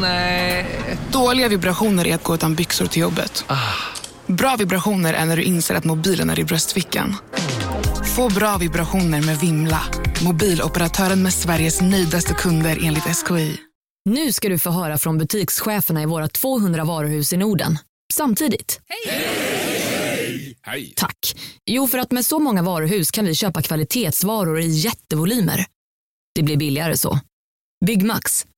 Nej. Dåliga vibrationer är att gå utan byxor till jobbet. Bra vibrationer är när du inser att mobilen är i bröstfickan. Få bra vibrationer med Vimla. Mobiloperatören med Sveriges nöjdaste kunder enligt SKI. Nu ska du få höra från butikscheferna i våra 200 varuhus i Norden. Samtidigt. Hej! Tack. Jo, för att med så många varuhus kan vi köpa kvalitetsvaror i jättevolymer. Det blir billigare så. Byggmax.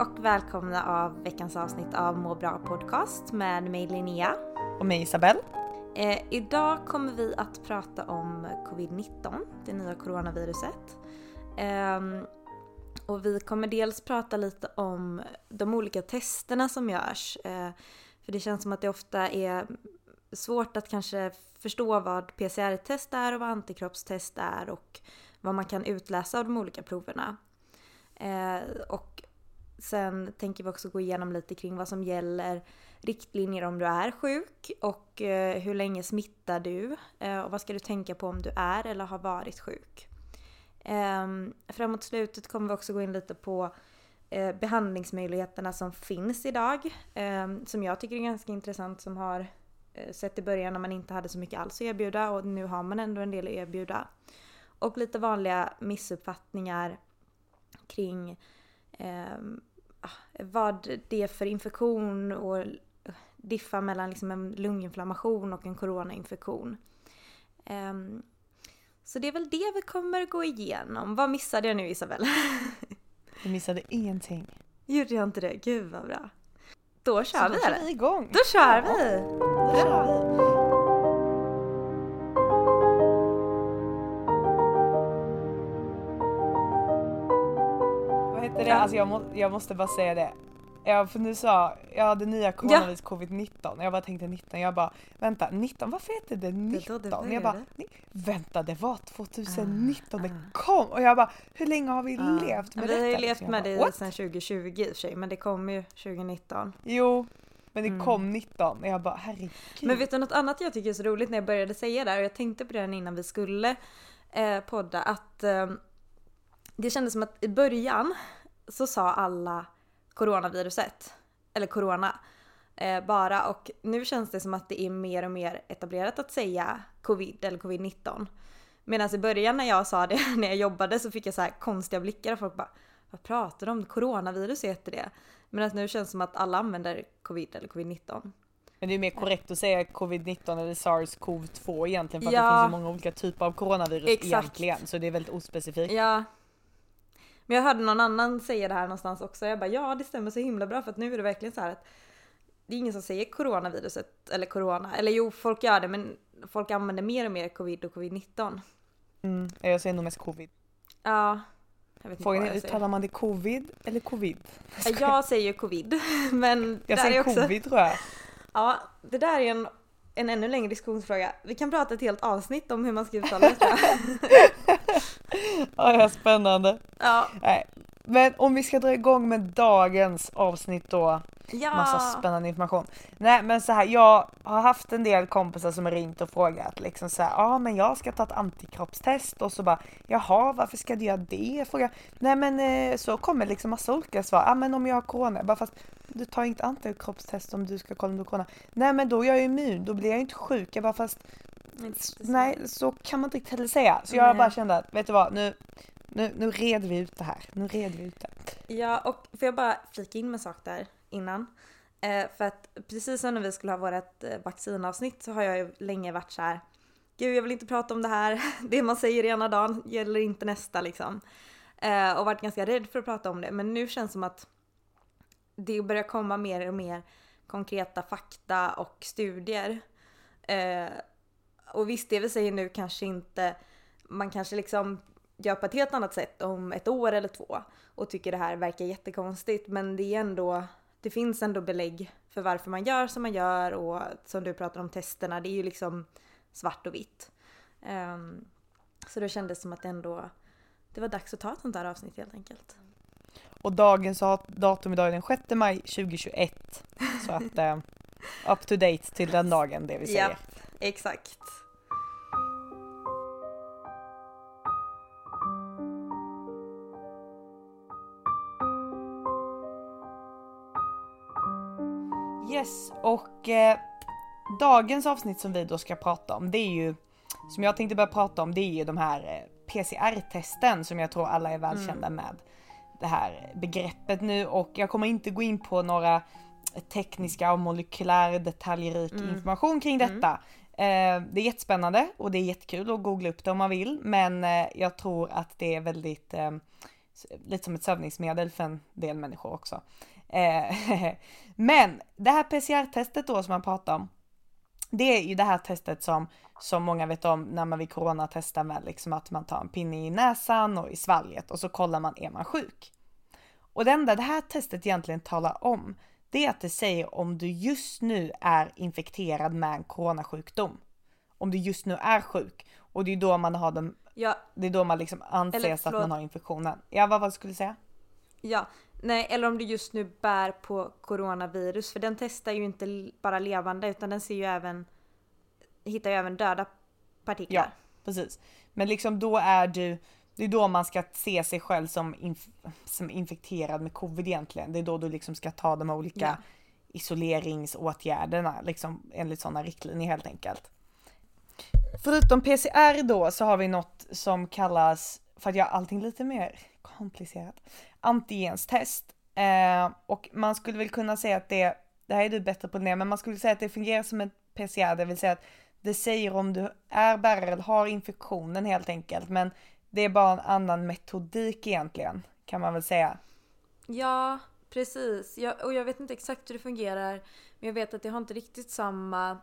Och välkomna av veckans avsnitt av Må bra podcast med mig Linnea. Och mig Isabelle. Eh, idag kommer vi att prata om covid-19, det nya coronaviruset. Ehm, och vi kommer dels prata lite om de olika testerna som görs. Eh, för det känns som att det ofta är svårt att kanske förstå vad PCR-test är och vad antikroppstest är och vad man kan utläsa av de olika proverna. Eh, och sen tänker vi också gå igenom lite kring vad som gäller riktlinjer om du är sjuk och eh, hur länge smittar du eh, och vad ska du tänka på om du är eller har varit sjuk. Ehm, framåt slutet kommer vi också gå in lite på eh, behandlingsmöjligheterna som finns idag ehm, som jag tycker är ganska intressant som har sett i början när man inte hade så mycket alls att erbjuda och nu har man ändå en del att erbjuda. Och lite vanliga missuppfattningar kring ehm, vad det är för infektion och diffa mellan liksom en lunginflammation och en coronainfektion. Eh, så det är väl det vi kommer gå igenom. Vad missade jag nu Isabelle? Du missade ingenting. Gjorde jag inte det? Gud vad bra. Då kör Så vi då kör vi igång. Då kör vi! Då kör vi. Heter det? Alltså jag, må, jag måste bara säga det. Ja, för nu sa jag hade nya coronavirus covid-19 jag bara tänkte 19, jag bara vänta 19, varför heter det 19? då det jag bara började. "Ni- vänta det var 2019 det Ah, kom och jag bara hur länge har vi Ja. levt med vi har ju detta? levt med bara, det sedan 2020 i och för sig men det kom ju 2019. Jo, men det Mm. kom 19 och jag bara herregud. Men vet du något annat jag tycker är så roligt när jag började säga där och jag tänkte på det innan vi skulle eh, podda att eh, det kändes som att i början så sa alla coronaviruset eller corona eh, bara och nu känns det som att det är mer och mer etablerat att säga covid eller covid-19. Medan i början när jag sa det när jag jobbade så fick jag så här konstiga blickar och folk bara vad pratar du om? Coronavirus heter det. Medan nu känns det som att alla använder covid eller covid-19. Men det är mer korrekt att säga covid-19 eller sars-cov-2 egentligen för att Ja. det finns ju många olika typer av coronavirus Exakt. egentligen så det är väldigt ospecifikt. Ja. Men jag hörde någon annan säga det här någonstans också. Jag bara ja det stämmer så himla bra för att nu är det verkligen så här att det är ingen som säger coronaviruset eller corona. Eller jo, folk gör det men folk använder mer och mer covid och covid-19. Mm. Jag säger nog mest covid. Ja. Jag vet inte Frågan är uttalar man det covid eller covid? Ja, Jag säger covid. Men Jag säger också... covid tror jag. Ja, det där är en, en ännu längre diskussionsfråga. Vi kan prata ett helt avsnitt om hur man ska uttala det. Ja, ja, spännande. Ja. Nej. Men om vi ska dra igång med dagens avsnitt då. Ja. Massa spännande information. Nej men så här, jag har haft en del kompisar som har ringt och frågat liksom så här, ja ah, men jag ska ta ett antikroppstest och så bara, jaha varför ska du göra det? Jag frågar, nej men eh, så kommer liksom massa olika svar, ja ah, men om jag har corona, bara fast du tar inte antikroppstest om du ska kolla om du har corona. Nej men då är jag immun, då blir jag inte sjuk. Jag bara fast nej så kan man inte riktigt heller säga. Så jag Nej. bara kände att, vet du vad, nu, nu, nu reder vi ut det här. Nu reder vi ut det. Ja, och får jag bara flika in med en sak där innan? Eh, för att precis som när vi skulle ha vårt eh, vaccinavsnitt så har jag ju länge varit så här. Gud, jag vill inte prata om det här. Det man säger ena dagen gäller inte nästa liksom. Eh, och varit ganska rädd för att prata om det. Men nu känns det som att det börjar komma mer och mer konkreta fakta och studier. Eh, och visst, det vi säger nu kanske inte, man kanske liksom gör på ett helt annat sätt om ett år eller två och tycker det här verkar jättekonstigt men det är ändå, det finns ändå belägg för varför man gör som man gör och som du pratar om testerna, det är ju liksom svart och vitt. Um, så då kändes det som att det ändå, det var dags att ta ett sånt här avsnitt helt enkelt. Och dagens datum idag är den 6 maj 2021. Så att uh, up to date till den dagen det vi säger. Ja, exakt. Och eh, dagens avsnitt som vi då ska prata om det är ju, som jag tänkte börja prata om, det är ju de här eh, PCR-testen som jag tror alla är välkända mm. med det här begreppet nu och jag kommer inte gå in på några tekniska och molekylär detaljrik mm. information kring mm. detta. Mm. det är jättespännande och det är jättekul att googla upp det om man vill men eh, jag tror att det är väldigt lite som ett sövningsmedel för en del människor också. men det här PCR-testet då som man pratar om det är ju det här testet som, som många vet om när man vid corona testar med liksom att man tar en pinne i näsan och i svalget och så kollar man är man sjuk. Och det enda det här testet egentligen talar om det är att det säger om du just nu är infekterad med en coronasjukdom. Om du just nu är sjuk och det är då man har dem. Ja. Det är då man liksom anses att man har infektionen. Ja, vad, vad skulle du säga? Ja, nej, eller om du just nu bär på coronavirus för den testar ju inte bara levande utan den ser ju även hittar ju även döda partiklar. Ja, precis. Men liksom då är du det är då man ska se sig själv som, inf som infekterad med covid egentligen. Det är då du liksom ska ta de olika ja. isoleringsåtgärderna liksom enligt sådana riktlinjer helt enkelt. Förutom PCR då så har vi något som kallas, för att göra allting lite mer komplicerat, antigenstest. Eh, och man skulle väl kunna säga att det, det här är du bättre på det, men man skulle säga att det fungerar som ett PCR, det vill säga att det säger om du är bärare eller har infektionen helt enkelt, men det är bara en annan metodik egentligen, kan man väl säga. Ja, precis. Jag, och jag vet inte exakt hur det fungerar, men jag vet att det har inte riktigt samma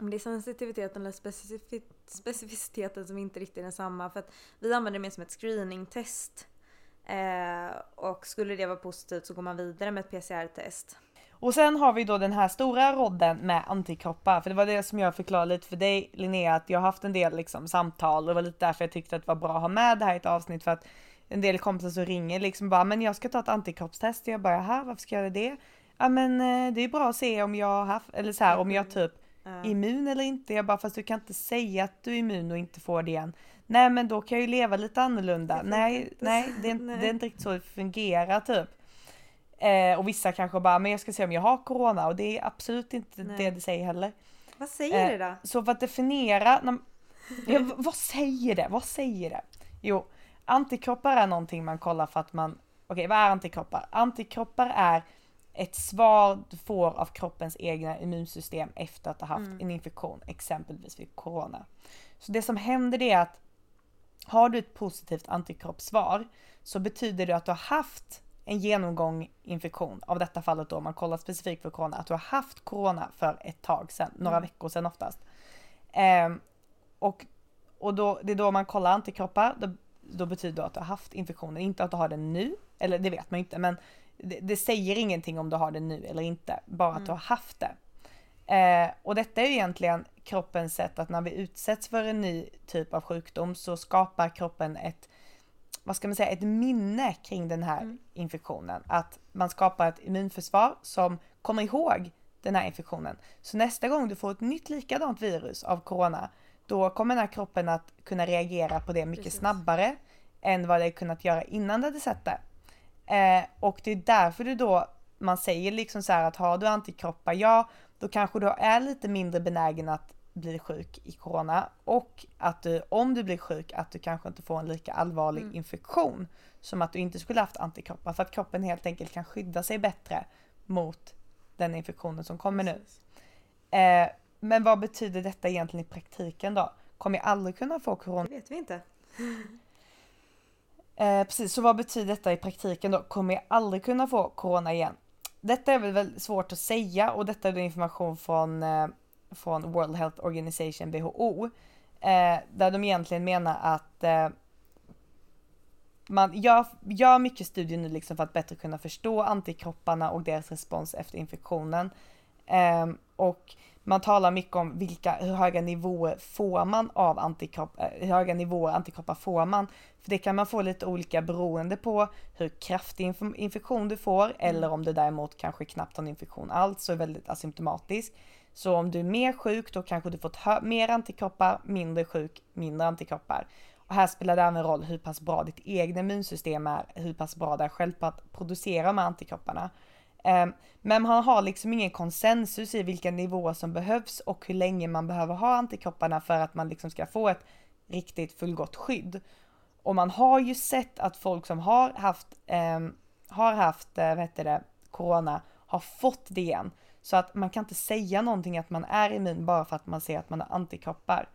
om det är sensitiviteten eller specific specificiteten som inte riktigt är densamma. För att vi använder det mer som ett screeningtest. Eh, och skulle det vara positivt så går man vidare med ett PCR-test. Och sen har vi då den här stora rodden med antikroppar, för det var det som jag förklarade lite för dig Linnea, att jag har haft en del liksom samtal och det var lite därför jag tyckte att det var bra att ha med det här i ett avsnitt för att en del kompisar så ringer liksom bara, men jag ska ta ett antikroppstest och jag bara, jaha varför ska jag göra det? Ja men eh, det är bra att se om jag har haft, eller så här om jag typ är immun eller inte. Jag bara, fast du kan inte säga att du är immun och inte får det igen. Nej men då kan jag ju leva lite annorlunda. Nej, nej, det är, nej. det är inte riktigt så det fungerar typ. Eh, och vissa kanske bara, men jag ska se om jag har corona och det är absolut inte Nej. det det säger heller. Vad säger eh, det då? Så för att definiera, när, ja, vad säger det? Vad säger det? Jo, antikroppar är någonting man kollar för att man, okej okay, vad är antikroppar? Antikroppar är ett svar du får av kroppens egna immunsystem efter att ha haft mm. en infektion, exempelvis vid corona. Så det som händer är att har du ett positivt antikroppssvar så betyder det att du har haft en genomgång infektion, av detta fallet då, om man kollar specifikt för corona, att du har haft corona för ett tag sedan, några mm. veckor sedan oftast. Eh, och och då, det är då man kollar antikroppar, då, då betyder det att du har haft infektionen, inte att du har den nu, eller det vet man inte, men det, det säger ingenting om du har det nu eller inte, bara mm. att du har haft det. Eh, och detta är ju egentligen kroppens sätt att när vi utsätts för en ny typ av sjukdom så skapar kroppen ett vad ska man säga, ett minne kring den här mm. infektionen. Att man skapar ett immunförsvar som kommer ihåg den här infektionen. Så nästa gång du får ett nytt likadant virus av corona, då kommer den här kroppen att kunna reagera på det mycket Precis. snabbare än vad det kunnat göra innan det hade sett det. Eh, och det är därför du då, man säger liksom så här att har du antikroppar, ja, då kanske du är lite mindre benägen att blir sjuk i corona och att du, om du blir sjuk, att du kanske inte får en lika allvarlig mm. infektion som att du inte skulle haft antikroppar för att kroppen helt enkelt kan skydda sig bättre mot den infektionen som kommer nu. Eh, men vad betyder detta egentligen i praktiken då? Kommer jag aldrig kunna få corona? Det vet vi inte. Eh, precis, så vad betyder detta i praktiken då? Kommer jag aldrig kunna få corona igen? detta är väl, väl svårt att säga och detta är då information från, eh, från World Health Organization, WHO, eh, där de egentligen menar att eh, man gör, gör mycket studier nu liksom för att bättre kunna förstå antikropparna och deras respons efter infektionen. Eh, och man talar mycket om vilka, hur höga nivåer får man av antikropp, eh, hur höga nivåer antikroppar får man. För det kan man få lite olika beroende på hur kraftig infektion du får mm. eller om du däremot kanske knappt har en infektion alls och är väldigt asymptomatisk. Så om du är mer sjuk då kanske du fått mer antikroppar, mindre sjuk, mindre antikroppar. Och här spelar det även roll hur pass bra ditt egna immunsystem är, hur pass bra det är själv på att producera de här antikropparna. Ehm, men man har liksom ingen konsensus i vilka nivåer som behövs och hur länge man behöver ha antikropparna för att man liksom ska få ett riktigt fullgott skydd. Och man har ju sett att folk som har haft, eh, har haft, eh, vad heter det, corona har fått det igen. Så att man kan inte säga någonting att man är immun bara för att man ser att man har antikroppar.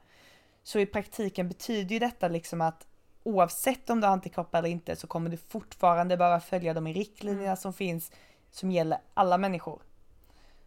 Så i praktiken betyder ju detta liksom att oavsett om du har antikroppar eller inte så kommer du fortfarande behöva följa de riktlinjerna mm. som finns som gäller alla människor.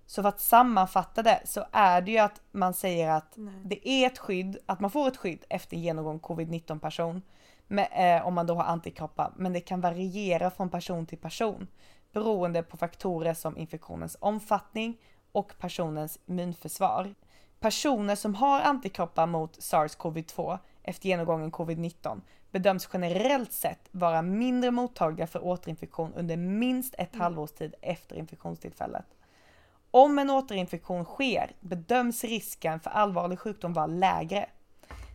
Så för att sammanfatta det så är det ju att man säger att Nej. det är ett skydd, att man får ett skydd efter genomgång covid-19 person med, eh, om man då har antikroppar, men det kan variera från person till person beroende på faktorer som infektionens omfattning och personens immunförsvar. Personer som har antikroppar mot SARS-CoV-2 efter genomgången covid-19 bedöms generellt sett vara mindre mottagliga för återinfektion under minst ett mm. halvårs tid efter infektionstillfället. Om en återinfektion sker bedöms risken för allvarlig sjukdom vara lägre.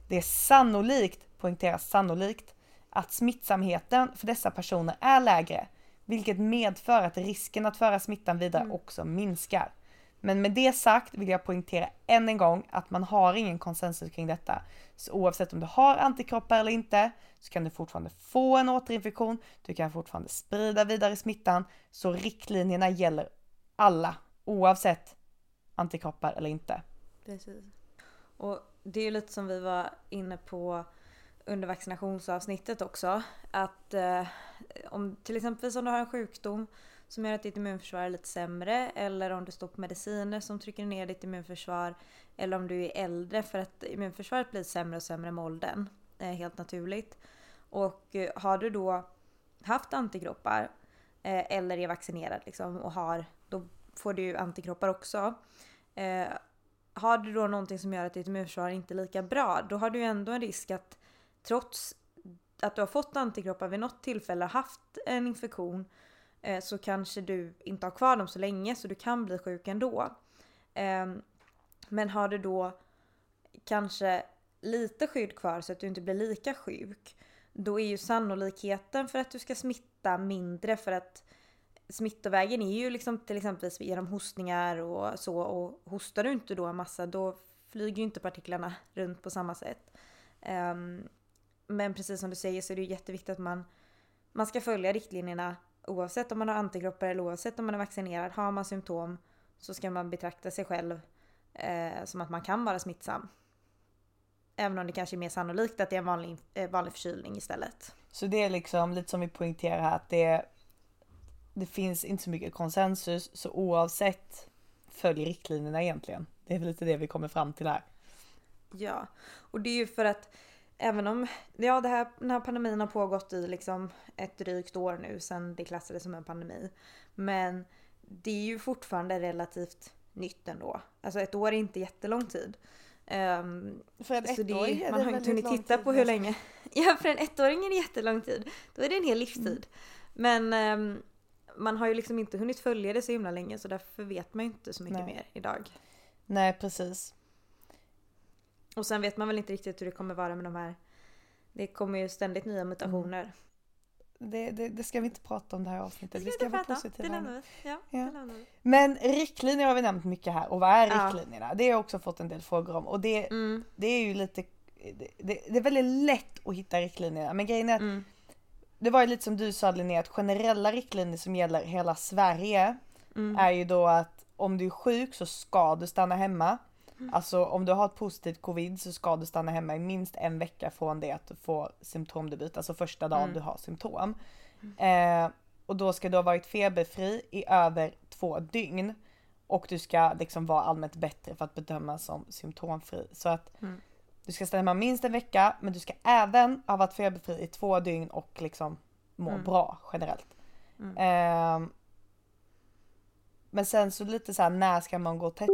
Det är sannolikt, poängteras sannolikt, att smittsamheten för dessa personer är lägre, vilket medför att risken att föra smittan vidare mm. också minskar. Men med det sagt vill jag poängtera än en gång att man har ingen konsensus kring detta. Så oavsett om du har antikroppar eller inte så kan du fortfarande få en återinfektion, du kan fortfarande sprida vidare smittan, så riktlinjerna gäller alla oavsett antikroppar eller inte. Precis. Och det är ju lite som vi var inne på under vaccinationsavsnittet också. Att eh, om till exempel om du har en sjukdom som gör att ditt immunförsvar är lite sämre eller om du står på mediciner som trycker ner ditt immunförsvar eller om du är äldre för att immunförsvaret blir sämre och sämre med åldern. Eh, helt naturligt. Och eh, har du då haft antikroppar eh, eller är vaccinerad liksom, och har, då får du ju antikroppar också. Eh, har du då någonting som gör att ditt immunförsvar inte är lika bra, då har du ju ändå en risk att trots att du har fått antikroppar vid något tillfälle, haft en infektion, eh, Eh, så kanske du inte har kvar dem så länge så du kan bli sjuk ändå. Ehm, men har du då kanske lite skydd kvar så att du inte blir lika sjuk, då är ju sannolikheten för att du ska smitta mindre för att smittovägen är ju liksom till exempel genom hostningar och så och hostar du inte då en massa då flyger ju inte partiklarna runt på samma sätt. Ehm, men precis som du säger så är det ju jätteviktigt att man, man ska följa riktlinjerna oavsett om man har antikroppar eller oavsett om man är vaccinerad. Har man symptom så ska man betrakta sig själv eh, som att man kan vara smittsam. Även om det kanske är mer sannolikt att det är en vanlig, eh, vanlig förkylning istället. Så det är liksom lite som vi poängterar här att det, det finns inte så mycket konsensus så oavsett följ riktlinjerna egentligen. Det är väl lite det vi kommer fram till här. Ja, och det är ju för att även om ja, det här, den här pandemin har pågått i liksom ett drygt år nu sedan det klassades som en pandemi. Men det är ju fortfarande relativt nytt ändå. Alltså ett år är inte jättelång tid. Um, för en ettåring är Man har inte hunnit titta på hur länge. Ja, för en ettåring är det jättelång tid. Då är det en hel livstid. Mm. Men um, man har ju liksom inte hunnit följa det så himla länge så därför vet man ju inte så mycket Nej. mer idag. Nej, precis. Och sen vet man väl inte riktigt hur det kommer vara med de här. Det kommer ju ständigt nya mutationer. Mm. Det, det, det, ska vi inte prata om det här avsnittet. Vi ska vara positiva. Det lämnar vi. Ja, ja. Men riktlinjer har vi nämnt mycket här och vad är riktlinjerna? Ja. Det har jag också fått en del frågor om och det, mm. det är ju lite det, det, är väldigt lätt att hitta riktlinjerna men grejen är att mm. det var ju lite som du sa Linnea att generella riktlinjer som gäller hela Sverige mm. är ju då att om du är sjuk så ska du stanna hemma. Alltså om du har ett positivt covid så ska du stanna hemma i minst en vecka från det att du får symptomdebut, alltså första dagen mm. du har symptom. Eh, och då ska du ha varit feberfri i över två dygn och du ska liksom vara allmänt bättre för att bedömas som symptomfri. Så att Mm. du ska stämma minst en vecka men du ska även ha varit feberfri i två dygn och liksom må Mm. bra generellt. Ehm, men sen så lite så här, när ska man gå och testa?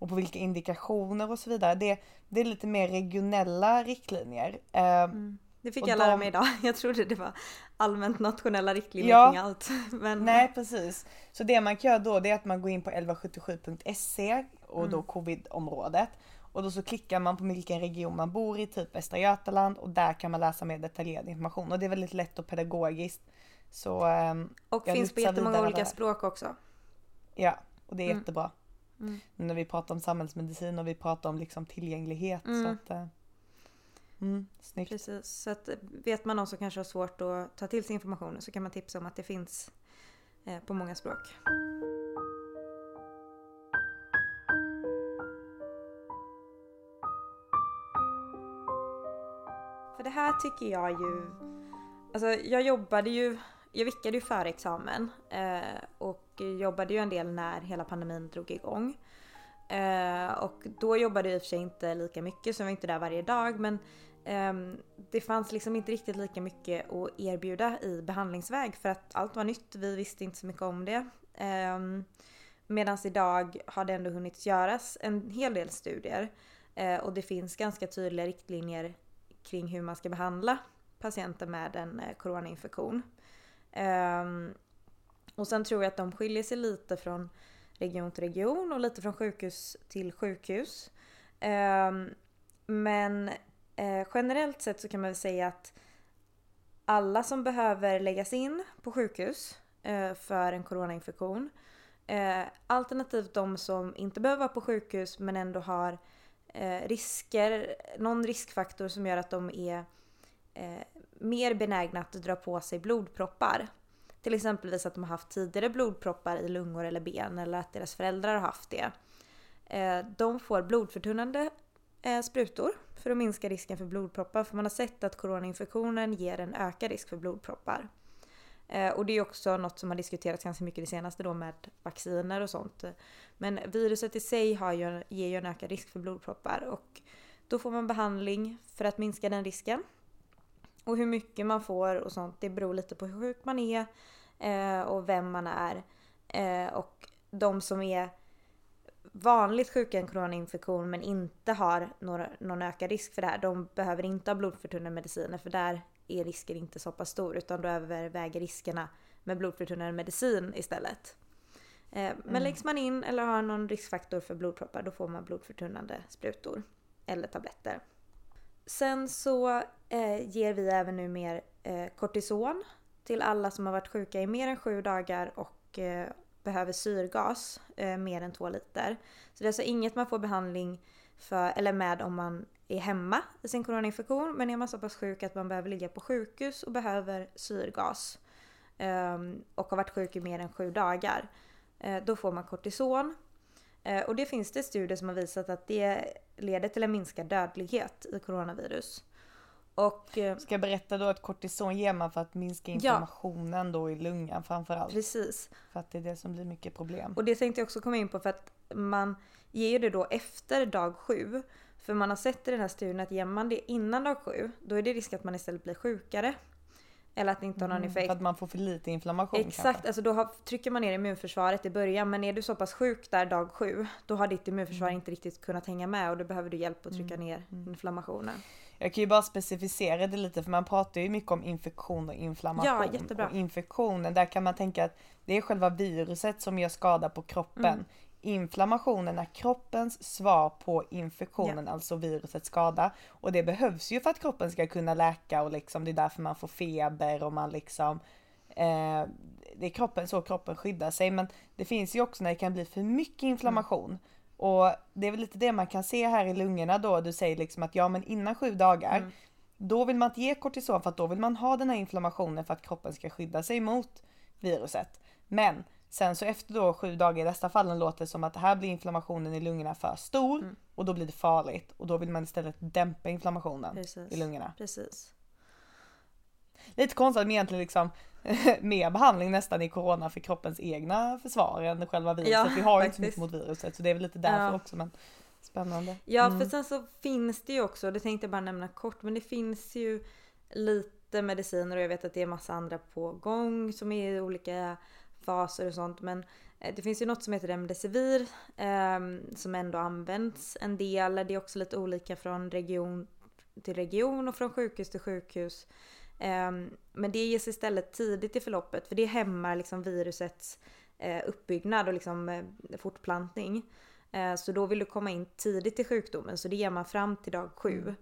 och på vilka indikationer och så vidare. Det, det är lite mer regionella riktlinjer. Eh, Det fick Och jag lära de- mig idag. Jag trodde det var allmänt nationella riktlinjer Ja. kring allt. Men Nej precis. Så det man kan göra då det är att man går in på 1177.se och då covid-området. Och då så klickar man på vilken region man bor i, typ Västra Götaland och där kan man läsa mer detaljerad information. Och det är väldigt lätt och pedagogiskt. Så ehm, och finns på jättemånga olika språk också. Ja, och det är Mm. jättebra. Mm. När vi pratar om samhällsmedicin och vi pratar om liksom tillgänglighet. Så Mm. att, eh, mm, snyggt. Precis, så att eh, vet man någon som kanske har svårt att ta till sig informationen så kan man tipsa om att det finns eh, på många språk. För det här tycker jag ju... Alltså jag jobbade ju... Jag vickade ju före examen eh, och jobbade ju en del när hela pandemin drog igång. Eh, och då jobbade jag i och för sig inte lika mycket så jag var inte där varje dag men eh, det fanns liksom inte riktigt lika mycket att erbjuda i behandlingsväg för att allt var nytt, vi visste inte så mycket om det. Eh, Medan idag har det ändå hunnit göras en hel del studier eh, och det finns ganska tydliga riktlinjer kring hur man ska behandla patienter med en eh, coronainfektion. Ehm, och sen tror jag att de skiljer sig lite från region till region och lite från sjukhus till sjukhus. Ehm, men eh, generellt sett så kan man väl säga att alla som behöver läggas in på sjukhus eh, för en coronainfektion eh, alternativt de som inte behöver vara på sjukhus men ändå har risker, någon riskfaktor som gör att de är mer benägna att dra på sig blodproppar. Till exempelvis att de har haft tidigare blodproppar i lungor eller ben eller att deras föräldrar har haft det. Eh, de får blodförtunnande eh, sprutor för att minska risken för blodproppar för man har sett att coronainfektionen ger en ökad risk för blodproppar. Eh, och det är också något som har diskuterats ganska mycket det senaste då med vacciner och sånt. Men viruset i sig har ju, ger ju en ökad risk för blodproppar och då får man behandling för att minska den risken. Och hur mycket man får och sånt det beror lite på hur sjuk man är eh, och vem man är. Eh, och de som är vanligt sjuka i en coronainfektion men inte har några, någon ökad risk för det här, de behöver inte ha blodförtunnande mediciner för där är risken inte så pass stor utan då överväger riskerna med blodförtunnande medicin istället. Eh, men Mm. läggs man in eller har någon riskfaktor för blodproppar då får man blodförtunnande sprutor eller tabletter. Sen så eh, ger vi även nu mer eh, kortison till alla som har varit sjuka i mer än sju dagar och eh, behöver syrgas eh, mer än två liter. Så det är alltså inget man får behandling för, eller med om man är hemma i sin coronainfektion men är man så pass sjuk att man behöver ligga på sjukhus och behöver syrgas ehm, och har varit sjuk i mer än sju dagar eh, då får man kortison. Eh, och det finns det studier som har visat att det leder till en minskad dödlighet i coronavirus. Och, eh, Ska jag berätta då att kortison ger man för att minska inflammationen då i lungan framförallt. Precis. För att det är det som blir mycket problem. Och det tänkte jag också komma in på för att man ger det då efter dag sju. För man har sett i den här studien att ger man det innan dag sju, då är det risk att man istället blir sjukare. Eller att det inte har någon Mm, effekt. För att man får för lite inflammation Exakt, kanske. alltså då har, trycker man ner immunförsvaret i början men är du så pass sjuk där dag sju då har ditt immunförsvar Mm. inte riktigt kunnat hänga med och då behöver du hjälp att trycka ner inflammationen. Jag kan ju bara specificera det lite för man pratar ju mycket om infektion och inflammation. Ja, jättebra. Och infektionen, där kan man tänka att det är själva viruset som gör skada på kroppen. Mm. Inflammationen är kroppens svar på infektionen, alltså virusets skada. Och det behövs ju för att kroppen ska kunna läka och liksom det är därför man får feber och man liksom eh, det är kroppen, så kroppen skyddar sig men det finns ju också när det kan bli för mycket inflammation. Och det är väl lite det man kan se här i lungorna då, du säger liksom att ja men innan sju dagar då vill man inte ge kortison för att då vill man ha den här inflammationen för att kroppen ska skydda sig mot viruset. Men sen så efter då sju dagar i dessa fallen låter det som att här blir inflammationen i lungorna för stor och då blir det farligt och då vill man istället dämpa inflammationen Precis. i lungorna. Precis. Lite konstigt med egentligen liksom mer behandling nästan i corona för kroppens egna försvar än själva viruset. Ja, Vi har ju inte så mycket mot viruset så det är väl lite därför Ja. också men spännande. Ja Mm. för sen så finns det ju också, det tänkte jag bara nämna kort, men det finns ju lite mediciner och jag vet att det är massa andra på gång som är olika faser och sånt. Men eh, det finns ju något som heter Remdesivir eh, som ändå används en del. Det är också lite olika från region till region och från sjukhus till sjukhus. Eh, men det ges istället tidigt i förloppet för det hämmar liksom virusets eh, uppbyggnad och liksom eh, fortplantning. Eh, Så då vill du komma in tidigt i sjukdomen så det ger man fram till dag sju.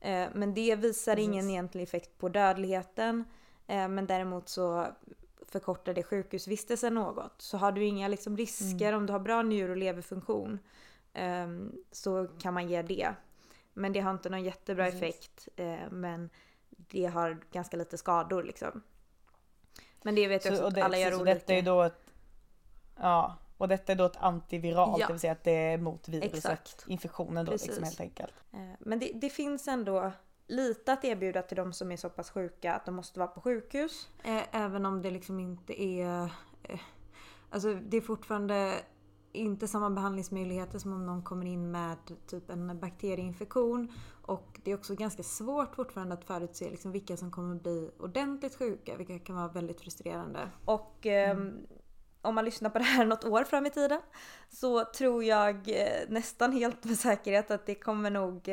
Eh, Men det visar ingen Precis. egentlig effekt på dödligheten. Men däremot så förkortar det sjukhusvistelsen något. Så har du inga liksom risker, om du har bra njur och leverfunktion ehm, så kan man ge det. Men det har inte någon jättebra Precis. effekt. eh, Men det har ganska lite skador liksom. Men det vet jag också och att det, alla gör så olika. Detta är då ett, ja, och detta är då ett antiviralt, Ja. det vill säga att det är mot viruset, Exakt. infektionen då liksom helt enkelt. Eh, Men det, det finns ändå lite att erbjuda till de som är så pass sjuka att de måste vara på sjukhus. Eh, Även om det liksom inte är... eh, Alltså det är fortfarande inte samma behandlingsmöjligheter som om någon kommer in med typ en bakterieinfektion. Och det är också ganska svårt fortfarande att förutse liksom vilka som kommer bli ordentligt sjuka, vilket kan vara väldigt frustrerande. Och ehm, om man lyssnar på det här något år fram i tiden så tror jag eh, nästan helt med säkerhet att det kommer nog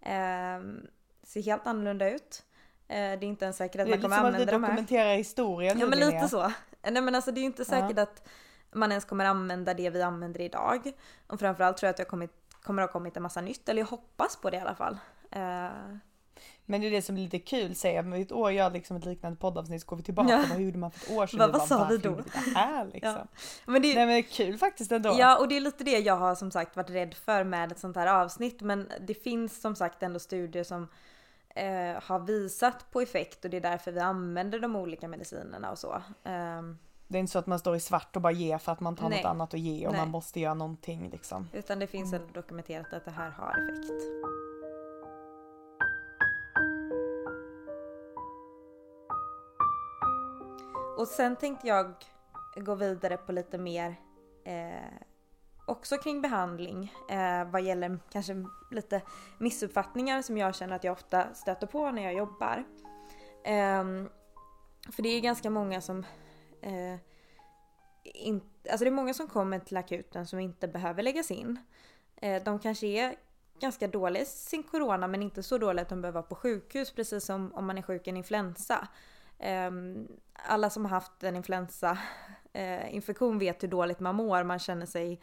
eh, ehm, se helt annorlunda ut. Eh, det är inte ens säkert att Det är man lite kommer som att använda de här. dokumenterar historien Ja men lite så. Nej men alltså det är ju inte Ja. säkert att man ens kommer använda det vi använder idag. Och framförallt tror jag att det kommit, kommer att ha kommit en massa nytt, eller jag hoppas på det i alla fall. Eh, Men det är det som är lite kul, säger men ett år gör liksom ett liknande poddavsnitt så går vi tillbaka, Ja. vad gjorde man för ett år sedan? Vad- sa vi då? det här liksom? Ja. men det, Nej men det är kul faktiskt ändå. Ja, och det är lite det jag har som sagt varit rädd för med ett sånt här avsnitt. Men det finns som sagt ändå studier som eh, har visat på effekt och det är därför vi använder de olika medicinerna och så. Ehm, Det är inte så att man står i svart och bara ger för att man tar Nej. något annat att ge och Nej. man måste göra någonting liksom. utan det finns ändå dokumenterat att det här har effekt. Och sen tänkte jag gå vidare på lite mer eh, också kring behandling eh, vad gäller kanske lite missuppfattningar som jag känner att jag ofta stöter på när jag jobbar. Eh, för det är ganska många som eh, in, alltså det är många som kommer till akuten som inte behöver läggas in. Eh, de kanske är ganska dåliga i sin corona men inte så dåliga att de behöver vara på sjukhus precis som om man är sjuk i en influensa. Ehm, alla som har haft en influensainfektion eh, vet hur dåligt man mår. Man känner sig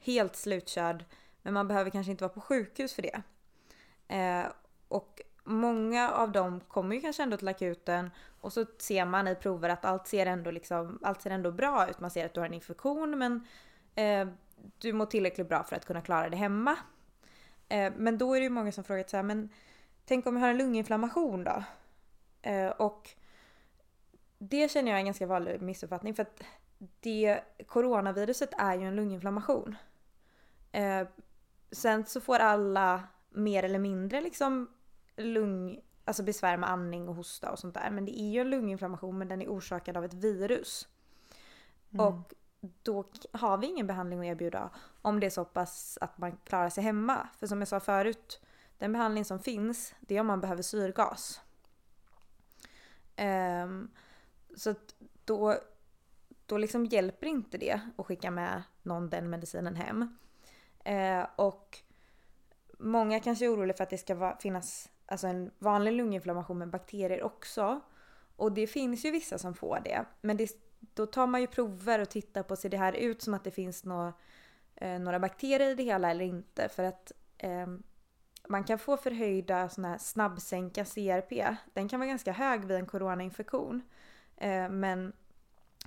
helt slutkörd. Men man behöver kanske inte vara på sjukhus för det. Eh, och många av dem kommer ju kanske ändå till akuten och så ser man i prover att allt ser ändå, liksom, allt ser ändå bra ut. Man ser att du har en infektion men eh, du mår tillräckligt bra för att kunna klara det hemma. Eh, men då är det ju många som frågar så här, men tänk om jag har en lunginflammation då? Eh, och det känner jag är en ganska vanlig missuppfattning för att det, coronaviruset är ju en lunginflammation. Eh, sen så får alla mer eller mindre liksom lung, alltså besvär med andning och hosta och sånt där. Men det är ju en lunginflammation men den är orsakad av ett virus. Mm. Och då har vi ingen behandling att erbjuda om det är så pass att man klarar sig hemma. För som jag sa förut, den behandling som finns det är om man behöver syrgas. Ehm, så att då, då liksom hjälper inte det att skicka med någon den medicinen hem. Eh, och många kanske är oroliga för att det ska va- finnas alltså en vanlig lunginflammation med bakterier också. Och det finns ju vissa som får det. Men det, då tar man ju prover och tittar på, ser det här ut som att det finns nå, eh, några bakterier i det hela eller inte? För att eh, man kan få förhöjda såna här snabbsänka CRP. Den kan vara ganska hög vid en coronainfektion. Eh, men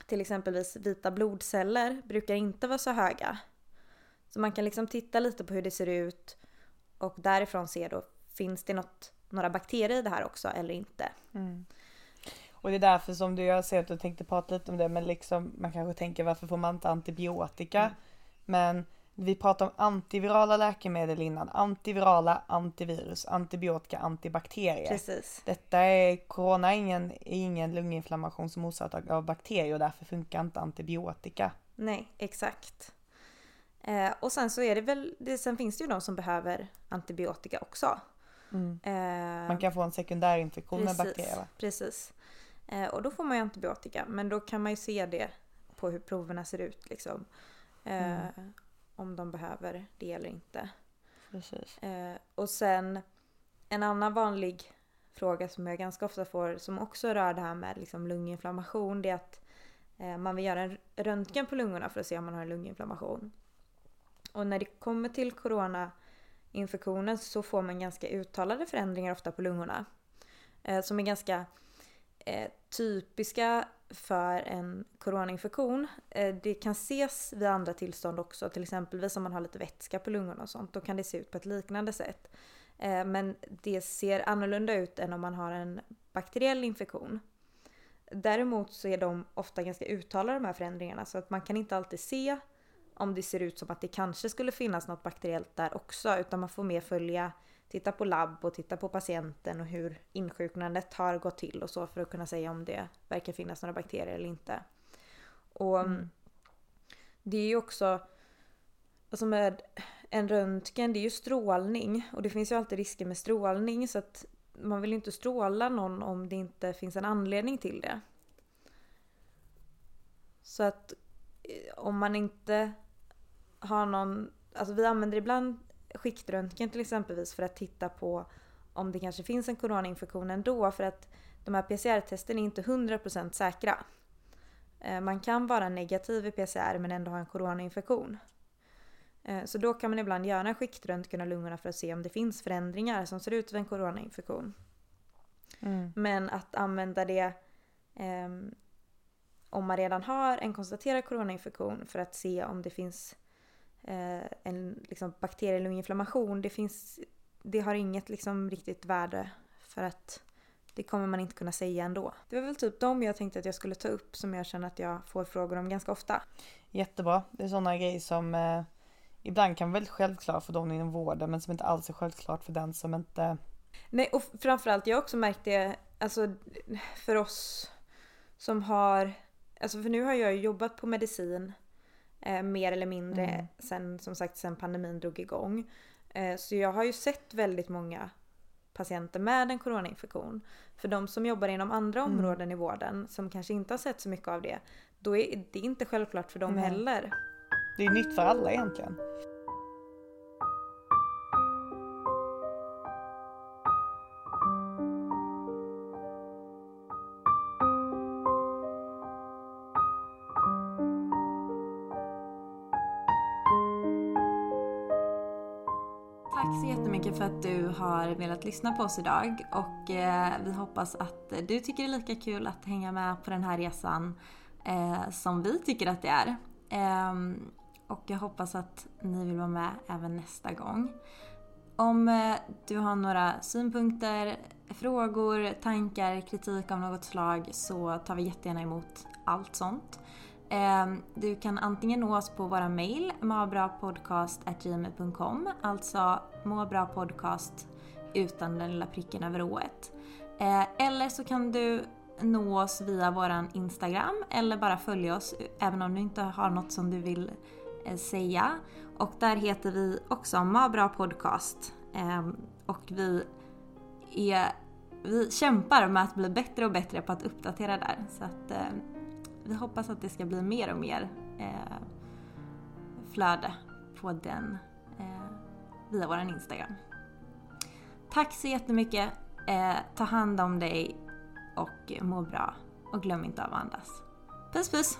till exempelvis vita blodceller brukar inte vara så höga. Så man kan liksom titta lite på hur det ser ut och därifrån se då, finns det något, några bakterier i det här också eller inte? Mm. Och det är därför som du, jag ser att du tänkte prata lite om det, men liksom man kanske tänker varför får man inte antibiotika? Mm. Men vi pratade om antivirala läkemedel innan. Antivirala, antivirus, antibiotika, antibakterier. Precis. Detta är, corona är ingen, är ingen lunginflammation som orsakad av bakterier och därför funkar inte antibiotika. Nej, exakt. Eh, och sen så är det väl, det, sen finns det ju de som behöver antibiotika också. Mm. Eh, Man kan få en sekundärinfektion med bakterier va? Precis. Eh, och då får man ju antibiotika. Men då kan man ju se det på hur proverna ser ut. Liksom. Eh, Mm. Om de behöver det eller inte. Precis. Eh, och sen en annan vanlig fråga som jag ganska ofta får som också rör det här med liksom lunginflammation. Det är att eh, man vill göra en röntgen på lungorna för att se om man har en lunginflammation. Och när det kommer till coronainfektionen så får man ganska uttalade förändringar ofta på lungorna. Eh, som är ganska eh, typiska för en coronainfektion. Eh, det kan ses vid andra tillstånd också, till exempel om man har lite vätska på lungorna och sånt. Då kan det se ut på ett liknande sätt. Eh, men det ser annorlunda ut än om man har en bakteriell infektion. Däremot så är de ofta ganska uttalade de här förändringarna så att man kan inte alltid se om det ser ut som att det kanske skulle finnas något bakteriellt där också utan man får mer följa, titta på labb och titta på patienten och hur insjuknandet har gått till och så för att kunna säga om det verkar finnas några bakterier eller inte. Och Mm. det är ju också, alltså med en röntgen, det är ju strålning och det finns ju alltid risker med strålning så att man vill ju inte stråla någon om det inte finns en anledning till det. Så att eh, om man inte har någon, alltså vi använder ibland skiktröntgen till exempelvis för att titta på om det kanske finns en coronainfektion ändå för att de här PCR-testen är inte 100% säkra. Eh, Man kan vara negativ i PCR men ändå ha en coronainfektion. Eh, Så då kan man ibland göra en skiktröntgen av lungorna för att se om det finns förändringar som ser ut vid en coronainfektion. Mm. Men att använda det ehm, om man redan har en konstaterad coronainfektion för att se om det finns eh, en liksom, bakterielunginflammation. Det, finns, det har inget liksom, riktigt värde för att det kommer man inte kunna säga ändå. Det var väl typ de jag tänkte att jag skulle ta upp som jag känner att jag får frågor om ganska ofta. Jättebra. Det är sådana grejer som eh, ibland kan vara väldigt självklart för de inom vården men som inte alls är självklart för den som inte... Nej och framförallt jag har också märkt det alltså för oss som har, alltså för nu har jag jobbat på medicin eh, mer eller mindre Mm. sen som sagt sen pandemin drog igång. Eh, så jag har ju sett väldigt många patienter med en coronainfektion. För de som jobbar inom andra Mm. områden i vården som kanske inte har sett så mycket av det, då är det inte självklart för dem Nej. heller. Det är nytt för alla egentligen. Har velat lyssna på oss idag och eh, vi hoppas att du tycker det är lika kul att hänga med på den här resan eh, som vi tycker att det är. Ehm, och jag hoppas att ni vill vara med även nästa gång. Om eh, du har några synpunkter, frågor, tankar, kritik av något slag så tar vi jättegärna emot allt sånt. Ehm, du kan antingen nå oss på våra mail, mabrapodcast.gmail.com, alltså måbrapodcast utan den lilla pricken över ået. Ehm, eller så kan du nå oss via våran Instagram eller bara följa oss även om du inte har något som du vill eh, säga. Och där heter vi också Mabra Podcast. Ehm, och vi, är, vi kämpar med att bli bättre och bättre på att uppdatera där. Så att vi hoppas att det ska bli mer och mer eh, flöde på den eh, via vår Instagram. Tack så jättemycket. Eh, ta hand om dig och må bra. Och glöm inte av att andas. Puss puss!